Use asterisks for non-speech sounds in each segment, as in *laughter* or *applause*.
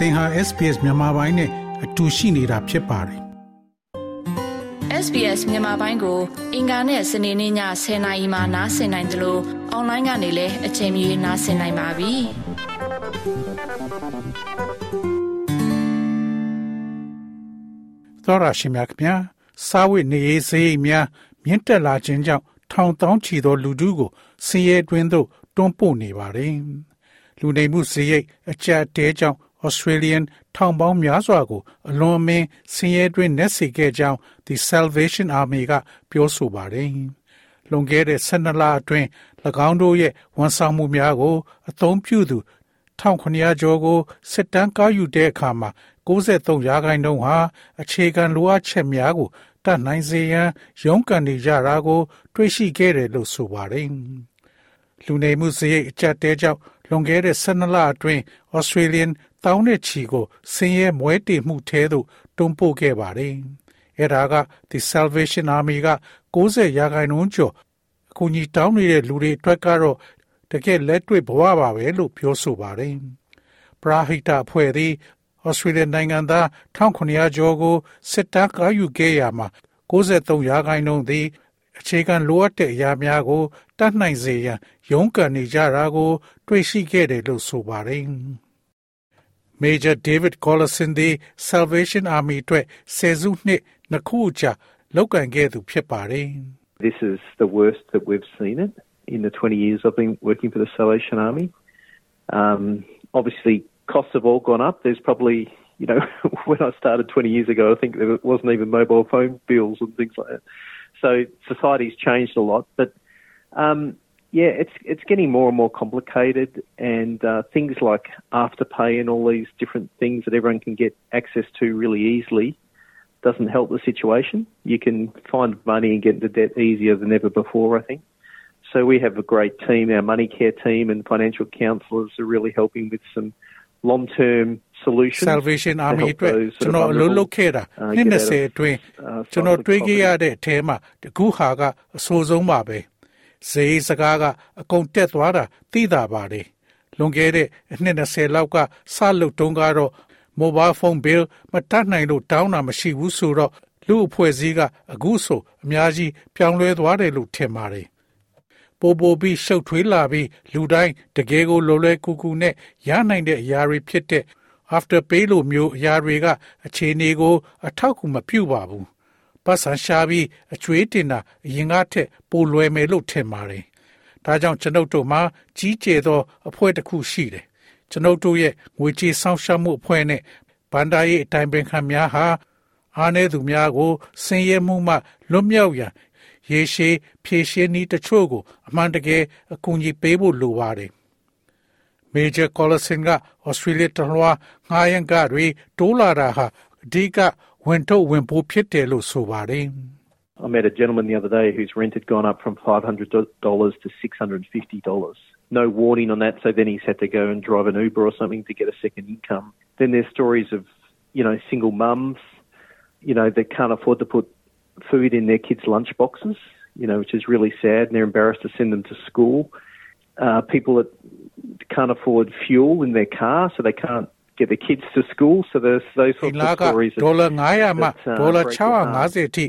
သင်ဟာ SPS မြန်မာပိုင်းနဲ့အတူရှိနေတာဖြစ်ပါတယ် SBS မြန်မာပိုင်းကို အင်ကာနဲ့စနေနေ့ည10:00နာရီမှနားဆင်နိုင်တယ်လို့အွန်လိုင်းကနေလည်းအချိန်မီနားဆင်နိုင်ပါပြီ။သောရရှိမြခင်ဗျာစာဝိနေရေးစရိတ်များမြင့်တက်လာခြင်းကြောင့်ထောင်တောင်းချီသောလူထုကိုဆင်းရဲတွင်းသို့တွန်းပို့နေပါတယ်။လူနေမှုစရိတ်အကြက်တဲကြောင့် Australian ထောင်ပေါင်းများစွာကို အလွန်အမင်းဆင်းရဲတွင်းနက်စေခဲ့ကြောင်း The Salvation Army ကပြောဆိုပါတယ်။လွန်ခဲ့တဲ့12လအတွင်း၎င်းတို့ရဲ့ဝန်ဆောင်မှုများကို အသုံးပြုသူ1900ကျော်ကိုစစ်တမ်းကောက်ယူတဲ့အခါမှာ63ရာခိုင်နှုန်းဟာအခြေခံလိုအပ်ချက်များကိုတတ်နိုင်စေရန်ရုန်းကန်နေကြတာကို တွေ့ရှိခဲ့တယ်လို့ဆိုပါတယ်။လူနေမှုစရိတ်အကျပ်တဲကြောင့်လွန်ခဲ့တဲ့12လအတွင်း Australian တောင်းတဲ့ချီကိုဆင်းရဲမွဲတေမှုထဲသို့တွန်းပို့ခဲ့ပါတယ်။အဲဒါက The Salvation Army က60ရာခိုင်နှုန်းကျော်အကူအညီတောင်းနေတဲ့လူတွေအတွက်ကတော့တကယ်လက်တွေ့ဘဝပါပဲလို့ပြောဆိုပါတယ်။ပရာဟိတအဖွဲ့သည်ဩစတြေးလျနိုင်ငံသား1900ကျော်ကိုစစ်တမ်းကောက်ယူခဲ့ရမှာ63ရာခိုင်နှုန်းသည်အခြေခံလိုအပ်တဲ့အရာများကိုတတ်နိုင်စေရန်ရုန်းကန်နေကြတာကို တွေ့ရှိခဲ့တယ်လို့ဆိုပါတယ်။ Major David Collison သည် Salvation Army အတွက်ဆယ်စုနှစ်နှစ်ခုကြာလောက်ကန်ခဲ့သူဖြစ်ပါတယ်။ This is the worst that we've seen it in the 20 years I've been working for the Salvation Army. Um, obviously, costs have all gone up. There's probably, you know, *laughs* when I started 20 years ago, I think there wasn't even mobile phone bills and things like that. So society's changed a lot, but um, yeah, it's it's getting more and more complicated, and uh, things like afterpay and all these different things that everyone can get access to really easily doesn't help the situation. You can find money and get into debt easier than ever before, I think. So we have a great team. Our money care team and financial counsellors are really helping with some long-term solutions. Salvation Army အတွက်ကျွန်တော်အလုပ်လုပ်ခဲ့တာနှစ်20အတွင်းကျွန်တော်တွေးခဲ့ရတဲ့အထဲမှာတကူဟာကအဆိုးဆုံးပါပဲ ဈေးစကားကအကုန်တက်သွားတာသိတာပါတယ်လွန်ခဲ့တဲ့နှစ်20လောက်ကစလုပ်တုန်းကတော့ mobile phone bill မတတ်နိုင်လို့တောင်းတာမရှိဘူးဆိုတော့လူအဖွဲ့အစည်းကအခုဆိုအများကြီးပြောင်းလဲသွားတယ်လို့ထင်ပါတယ်ပိုပိုပြီးရှုပ်ထွေးလာပြီးလူတိုင်းတကယ်ကိုလိုလဲကူကူနဲ့ရနိုင်တဲ့အရာတွေဖြစ်တဲ့ after pay လိုမျိုးအရာတွေကအခြေအနေကို အထောက်အကူမပြုပါဘူး ပတ်စံရှာပြီးအကျွေးတင်တာအရင်ကထက်ပိုလွယ်မယ်လို့ထင်ပါတယ်ဒါကြောင့်ကျွန်ုပ်တို့မှာကြီးကျယ်သောအဖွဲ့တစ်ခုရှိတယ်ကျွန်ုပ်တို့ရဲ့ငွေကြေးဆောင်ရှားမှုအဖွဲ့နဲ့ဗန္ဒာရေးအတိုင်းပင်ခံများဟာအားနည်းသူများကိုဆင်းရဲမှုမှလွတ်မြောက်ရန်ရေရှည်ဖြည့်ရှင်းနည်းတချို့ကိုအမှန်တကယ်အကူအညီပေးဖို့လိုပါတယ် Major Collison က Australia တလွှားငှားရမ်းကတွေတိုးလာတာဟာအဓိက ဝင်ထုတ်ဝင်ပိုးဖြစ်တယ်လို့ဆိုပါတယ် I met a gentleman the other day whose rent had gone up from $500 to $650. No warning on that, so then he's had to go and drive an Uber or something to get a second income. Then there's stories of, you know, single mums, you know, that can't afford to put food in their kids' lunch boxes, you know, which is really sad, and they're embarrassed to send them to school. Uh, people that can't afford fuel in their car, so they can't get their kids to school. So there's those sorts of stories. ဒေါ်လာ900မှဒေါ်လာ650အထိ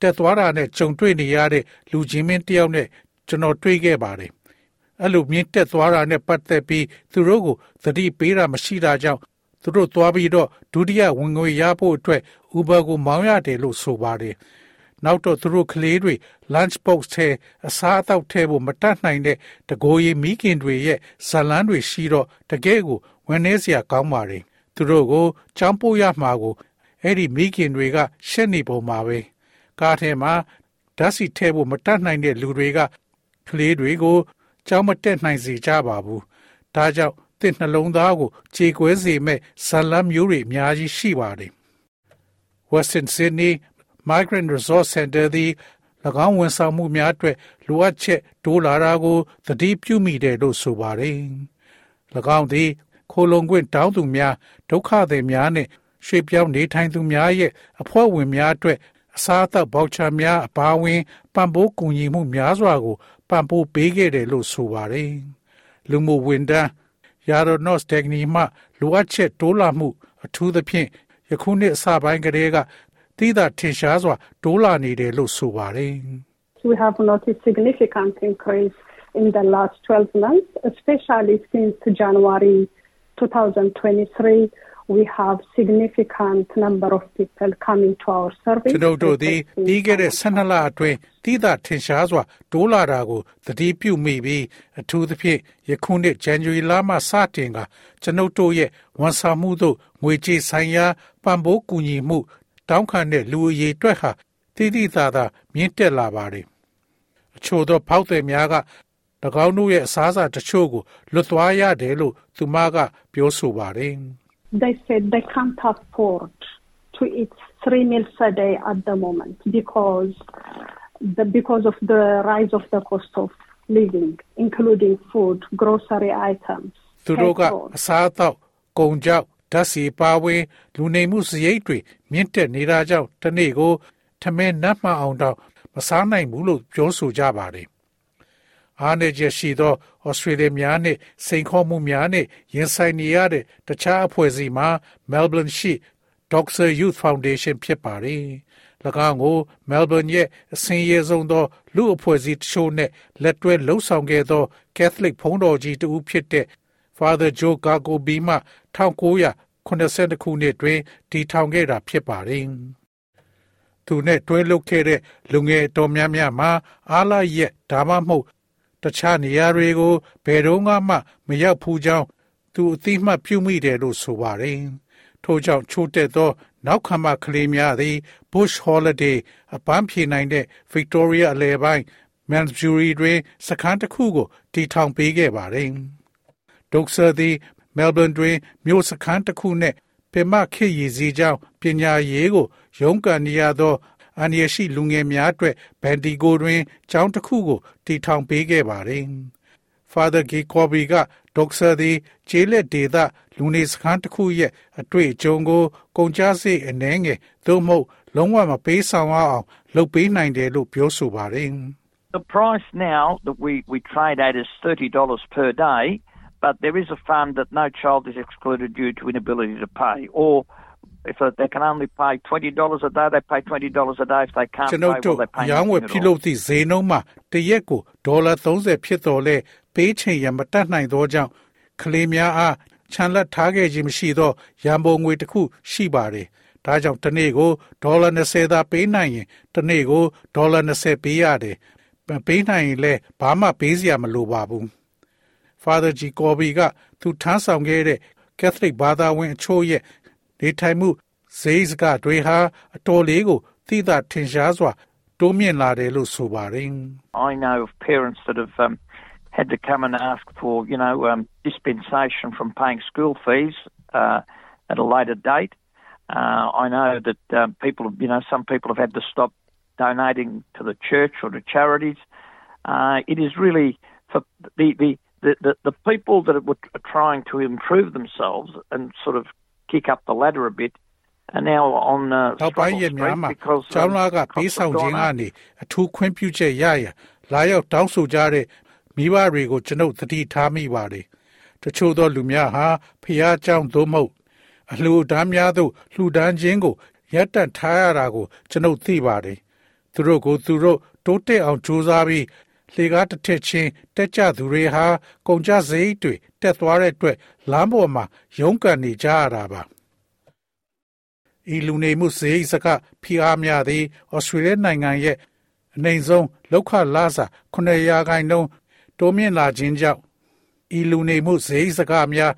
တက်သွားတာနဲ့ကြုံတွေ့နေရတဲ့လူချင်းမင်းတယောက်နဲ့ကျွန်တော်တွေ့ခဲ့ပါတယ်။အဲ့လိုမြင့်တက်သွားတာနဲ့ပတ်သက်ပြီးသူတို့ကိုသတိပေးတာမရှိတာကြောင့်သူတို့သွားပြီးတော့ဒုတိယဝင်ငွေရဖို့အတွက် Uber ကိုမောင်းရတယ်လို့ဆိုပါတယ်။ နောက်တော့သူတို့ကလေးတွေ lunch box ထဲအစားအသောက်ထဲဖို့မတတ်နိုင်တဲ့တကိုယ်ရည်မိခင်တွေရဲ့ဇလန်းတွေရှိတော့တကယ်ကိုဝန်နေစရာကောင်းပါတယ်။သူတို့ကိုចောင်းပို့ရမှာကိုအဲ့ဒီမိခင်တွေက ရှက်နေပုံပါပဲ။ကားထဲမှာဓာတ်စီထဲဖို့မတတ်နိုင်တဲ့လူတွေကကလေးတွေကိုကြောင်းမတက်နိုင်စေကြပါဘူး။ဒါကြောင့်တင့်နှလုံးသားကိုခြေကွဲစေမဲ့ဇလန်းမျိုးတွေအများကြီးရှိပါတယ်။ Western Sydney Migrant Resource Center သည်၎င်းဝန်ဆောင်မှုများအတွက်လိုအပ်ချက်တိုးလာတာကိုသတိပြုမိတယ်လို့ဆိုပါတယ်။၎င်းသည်ခိုလုံခွင့်တောင်းသူများဒုက္ခသည်များနဲ့ရွှေ့ပြောင်းနေထိုင်သူများရဲ့အဖွဲ့ဝင်များအတွက်အစားအသောက်ဘောက်ချာများအပါအဝင်ပံ့ပိုးကူညီမှုများစွာကိုပံ့ပိုးပေးခဲ့တယ်လို့ဆိုပါတယ်။လူမှုဝန်ထမ်းယာရိုနော့စ်တက်ကနီမှလိုအပ်ချက်တိုးလာမှုအထူးသဖြင့်ယခုနှစ်အစပိုင်းကတည်းက သိသာထင်ရှားစွာတိုးလာနေတယ်လို့ဆိုပါတယ်။ We have noticed significant increase in the last 12 months, especially since January 2023. we have significant number of people coming to our service ကျွန်ုပ်တို့သည်ပြီးခဲ့တဲ့12လအတွင်းတိသာထင်ရှားစွာတိုးလာတာကိုသတိပြုမိပြီးအထူးသဖြင့်ယခုနှစ်ဇန်နဝါရီလမှစတင်ကကျွန်ုပ်တို့ရဲ့ဝန်ဆောင်မှုတို့ငွေကြေးဆိုင်ရာပံ့ပိုးကူညီမှု တောင်းခံတဲ့လူအရေးအတွက်ဟာတိတိသာသာမြင့်တက်လာပါတယ်အချို့သောဖောက်သည်များက၎င်းတို့ရဲ့အစားအစာတချို့ကိုလွတ်သွားရတယ်လို့သူမကပြောဆိုပါတယ် they said they can't afford to eat three meals a day at the moment because the, because of the rise of the cost of living, including food, grocery items. သူတို့ကအစားအသောက်ကုန်ကြောက် ဓာတ်ဆီပါဝင်လူနေမှုစရိတ်တွေမြင့်တက်နေတာကြောင့်တနေ့ကိုထမင်းနတ်မှအောင်တော့မစားနိုင်ဘူးလို့ပြောဆိုကြပါတယ်အားနည်းချက်ရှိသောဩစတြေးလျများနှင့်စိန်ခေါ်မှုများနှင့်ရင်ဆိုင်နေရတဲ့တခြားအဖွဲ့အစည်းမှာ Melbourne ရှိ Doxa Youth Foundation ဖြစ်ပါတယ်။၎င်းကို Melbourne ရဲ့အစင်းရဲဆုံးသော လူအဖွဲ့အစည်းတချို့နဲ့လက်တွဲလှုပ်ဆောင်ခဲ့သော Catholic ဘုန်းတော်ကြီးတဦးဖြစ်တဲ့ Father Joe Gagobi မှ1982ခုနှစ်တွင်တည်ထောင်ခဲ့တာဖြစ်ပါတယ်။သူနဲ့တွဲလုပ်ခဲ့တဲ့လူငယ်တော်များများမှာအားလာရဲ့ဒါမှမဟုတ်တခြားနေရာတွေကိုဘယ်တော့မှမရောက်ဖူးကြောင်းသူအသိမှတ်ပြုမိတယ်လို့ဆိုပါတယ်။ထို့ကြောင့်ချိုးတက်သော နောက်ခံမှကလေးများသည် Bush Holiday အပန်းဖြေနိုင်တဲ့ Victoria အလယ်ပိုင်း Mansbury တွင်စခန်းတစ်ခုကိုတည်ထောင်ပေးခဲ့ပါတယ်။ ဒုက္ဆာသည် Melbourne တွင်မြို့စခန်းတစ်ခုနှင့်ပင်မခေတ်ရည်စည်းကြောင်းပညာရေးကို ရုန်းကန်နေရသောအန္တရာယ်ရှိလူငယ်များအတွက်ဘန်ဒီကိုတွင်ကျောင်းတစ်ခုကိုတည်ထောင်ပေးခဲ့ပါတယ်။ Father Gikobi ကဒေါက်ဆာသည်ကျေးလက်ဒေသလူနေစခန်းတစ်ခုရဲ့အတွေ့အကြုံကို ကုန်ကျစရိတ်အနည်းငယ်သို့မဟုတ်လုံးဝမပေးဆောင်အောင်လုပ်ပေးနိုင်တယ်လို့ပြောဆိုပါတယ်။ The price now that we we trade at is $30 per day but there is a fund that no child is excluded due to inability to pay or if they can only pay $20 a day they pay $20 a day if they can't pay well they pay ရောင်းဝယ်ပြုလုပ်သည့်ဈေးနှုန်းမှာတရက်ကိုဒေါ်လာ30ဖြစ်တော်လဲပေးချင်ရမတတ်နိုင်သောကြောင့်ကလေးများအားချန်လက်ထားခဲ့ခြင်းမရှိသောရန်ပုံငွေတစ်ခုရှိပါတယ်။ဒါကြောင့်တစ်နေ့ကိုဒေါ်လာ20သာပေးနိုင်ရင်တစ်နေ့ကိုဒေါ်လာ20ပေးရတယ်။ပေးနိုင်ရင်လည်းဘာမှပေးစရာမလိုပါဘူး။ Father Jacobi ကသူထမ်းဆောင်ခဲ့တဲ့ Catholic ဘာသာဝင်အချို့ရဲ့နေထိုင်မှုဈေးစကတွေဟာအတော်လေးကိုသိသာထင်ရှားစွာတိုးမြင့်လာတယ်လို့ဆိုပါတယ် I know of parents that have um, had to come and ask for you know um, dispensation from paying school fees uh, at a later date uh, I know that um, people you know some people have had to stop donating to the church or to charities uh, it is really for the, the the, the, the people that were trying to improve themselves and sort of kick up the ladder a bit are now on uh, struggle street because ကျောင်းလာကပေးဆောင်ခြင်းကနေအထူးခွင့်ပြုချက်ရရလာရောက်တောင်းဆိုကြတဲ့မိဘတွေကိုကျွန်ုပ်သတိထားမိပါတယ်။တချို့သောလူများဟာဖျားကြောင်သို့မဟုတ်အလှူဒန်းများသို့လှူဒန်းခြင်းကိုရပ်တန့်ထားရတာကိုကျွန်ုပ်သိပါတယ်။သူတို့ကိုသူတို့တိုးတက်အောင်ကြိုးစားပြီး လေကားတစ်ထက်ချင်းတက်ကြသူတွေဟာကုန်ကြစရိတ်တွေတက်သွားတဲ့အတွက်လမ်းပေါ်မှာရုန်းကန်နေကြရတာပါဤလူနေမှုစရိတ်စကဖိအားများသည်ဩစတြေးလျနိုင်ငံရဲ့အနိုင်ဆုံးလောက်ခလာစာ9ရာခိုင်နှုန်းတိုးမြင့်လာခြင်းကြောင့်ဤလူနေမှုစရိတ်စကများ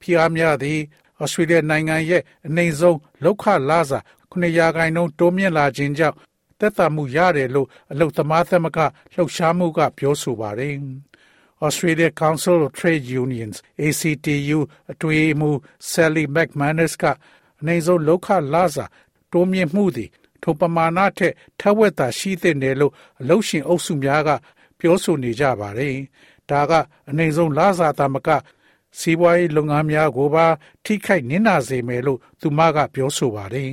ဖိအားများသည်ဩစတြေးလျနိုင်ငံရဲ့အနိုင်ဆုံးလောက်ခလာစာ9ရာခိုင်နှုန်းတိုးမြင့်လာခြင်းကြောင့် သက်သာမှုရတယ်လို့အလုသမားသမဂလှုပ်ရှားမှုကပြောဆိုပါတယ်။ Australia Council of Trade Unions ACTU အတွေ့အမှု Sally McManus ကအနေဆုံးလောက်ခလာစာတိုးမြင့်မှုသည်ထိုပမာဏထက်ထက်ဝက်သာရှိသင့်တယ်လို့အလုရှင်အုပ်စုများက ပြောဆိုနေကြပါတယ်။ဒါကအနေဆုံးလာစာသမကစီးပွားရေးလုပ်ငန်းများကိုပါ ထိခိုက်နစ်နာစေမယ်လို့သူမကပြောဆိုပါတယ်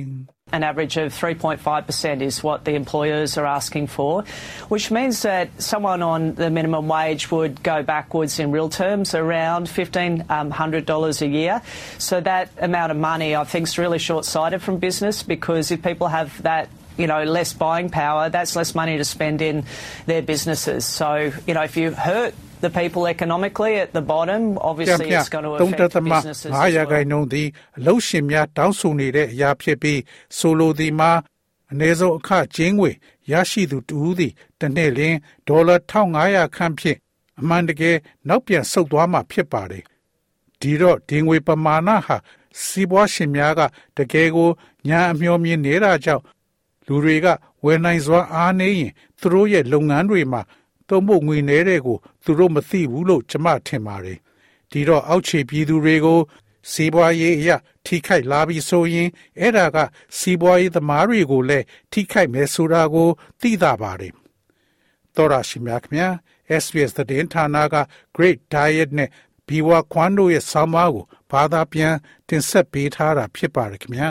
an average of 3.5% is what the employers are asking for, which means that someone on the minimum wage would go backwards in real terms around $1,500 um, a year. So that amount of money, I think, is really short sighted from business because if people have that you know, less buying power, that's less money to spend in their businesses. So, you know, if you hurt the people economically at the bottom, obviously it's going to affect businesses as well. ခိုင်နှုန်းသည်အလုံးရှင်များတောင်းဆိုနေတဲ့အရာဖြစ်ပြီးဆိုလိုသည်မှာအ ਨੇ ဆုံးအခကျင်းငွေရရှိသူတူဦးသည်တစ်နှစ်လျှင်ဒေါ်လာ1500ခန့်ဖြင့်အမှန်တကယ်နောက်ပြန်ဆုတ်သွားမှာဖြစ်ပါတယ်။ဒီတော့ဒီငွေပမာဏဟာစီးပွားရှင်များကတကယ်ကိုညာအမျှော်မြင်နေတာကြောင့်လူတွေကဝယ်နိုင်စွာအားနေရင်သူတို့ရဲ့လုပ်ငန်းတွေမှာ သုံးဖို့ငွေနေတဲ့ကိုသူတို့မသိဘူးလို့ကျွန်မထင်ပါတယ်ဒီတော့အောက်ခြေပြည်သူတွေကိုစီးပွားရေးအရာထိခိုက်လာပြီးဆိုရင်အဲ့ဒါကစီးပွားရေးသမားတွေကိုလည်းထိခိုက်မယ်ဆိုတာကို သိတာပါတယ်တော်ရရှိမြခင် SBS သတင်းဌာနက Great Diet နဲ့ဘီဝါခွန်တို့ရဲ့ဆောင်းပါးကိုဘာသာပြန်တင်ဆက်ပေးထားတာဖြစ်ပါတယ်ခင်ဗျာ